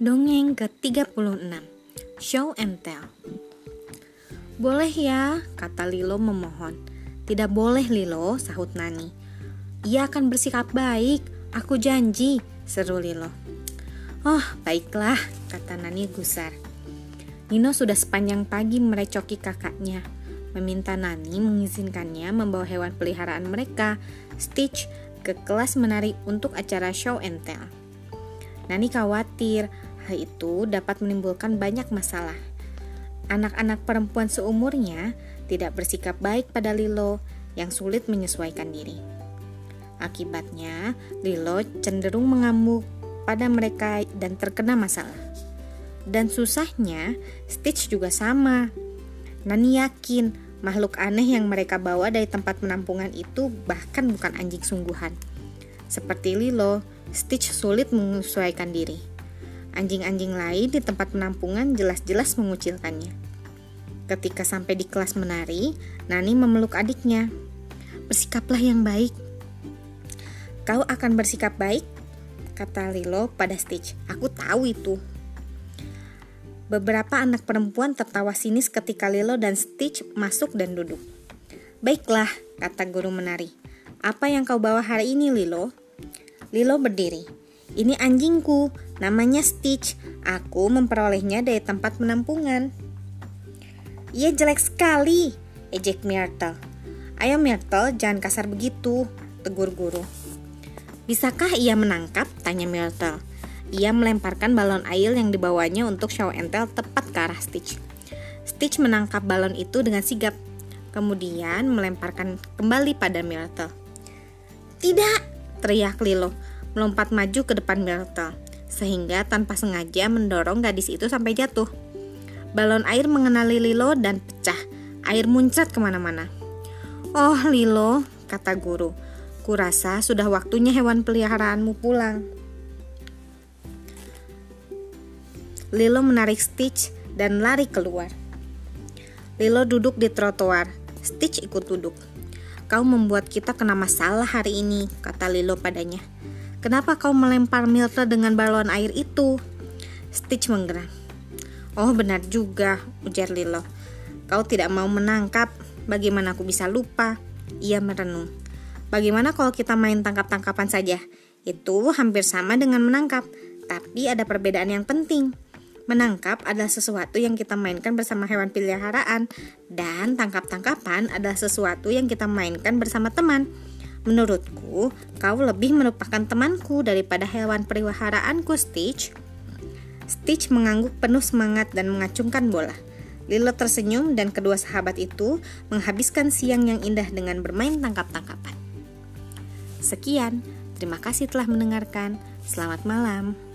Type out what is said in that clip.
Dongeng ke-36 Show and Tell. Boleh ya, kata Lilo memohon. Tidak boleh Lilo, sahut Nani. Ia akan bersikap baik, aku janji, seru Lilo. Oh, baiklah, kata Nani gusar. Nino sudah sepanjang pagi merecoki kakaknya. Meminta Nani mengizinkannya membawa hewan peliharaan mereka, Stitch, ke kelas menari untuk acara show and tell. Nani khawatir hal itu dapat menimbulkan banyak masalah. Anak-anak perempuan seumurnya tidak bersikap baik pada Lilo yang sulit menyesuaikan diri. Akibatnya, Lilo cenderung mengamuk pada mereka dan terkena masalah. Dan susahnya, Stitch juga sama. Nani yakin makhluk aneh yang mereka bawa dari tempat penampungan itu bahkan bukan anjing sungguhan. Seperti Lilo, Stitch sulit menyesuaikan diri. Anjing-anjing lain di tempat penampungan jelas-jelas mengucilkannya. Ketika sampai di kelas menari, Nani memeluk adiknya. Bersikaplah yang baik. Kau akan bersikap baik? Kata Lilo pada Stitch. Aku tahu itu. Beberapa anak perempuan tertawa sinis ketika Lilo dan Stitch masuk dan duduk. Baiklah, kata guru menari. Apa yang kau bawa hari ini, Lilo? Lilo berdiri. Ini anjingku, namanya Stitch. Aku memperolehnya dari tempat penampungan. Ia jelek sekali, ejek Myrtle. Ayo Myrtle, jangan kasar begitu, tegur guru. Bisakah ia menangkap? Tanya Myrtle. Ia melemparkan balon air yang dibawanya untuk show and tell tepat ke arah Stitch. Stitch menangkap balon itu dengan sigap, kemudian melemparkan kembali pada Myrtle. Tidak, teriak Lilo, melompat maju ke depan Myrtle, sehingga tanpa sengaja mendorong gadis itu sampai jatuh. Balon air mengenali Lilo dan pecah, air muncrat ke mana-mana. Oh Lilo, kata guru, kurasa sudah waktunya hewan peliharaanmu pulang. Lilo menarik Stitch dan lari keluar. Lilo duduk di trotoar, Stitch ikut duduk. Kau membuat kita kena masalah hari ini, kata Lilo padanya. Kenapa kau melempar Myrtle dengan balon air itu? Stitch menggeram. Oh benar juga, ujar Lilo. Kau tidak mau menangkap, bagaimana aku bisa lupa? Ia merenung. Bagaimana kalau kita main tangkap-tangkapan saja? Itu hampir sama dengan menangkap, tapi ada perbedaan yang penting. Menangkap adalah sesuatu yang kita mainkan bersama hewan peliharaan dan tangkap-tangkapan adalah sesuatu yang kita mainkan bersama teman. Menurutku, kau lebih merupakan temanku daripada hewan peliharaanku, Stitch. Stitch mengangguk penuh semangat dan mengacungkan bola. Lilo tersenyum dan kedua sahabat itu menghabiskan siang yang indah dengan bermain tangkap-tangkapan. Sekian, terima kasih telah mendengarkan. Selamat malam.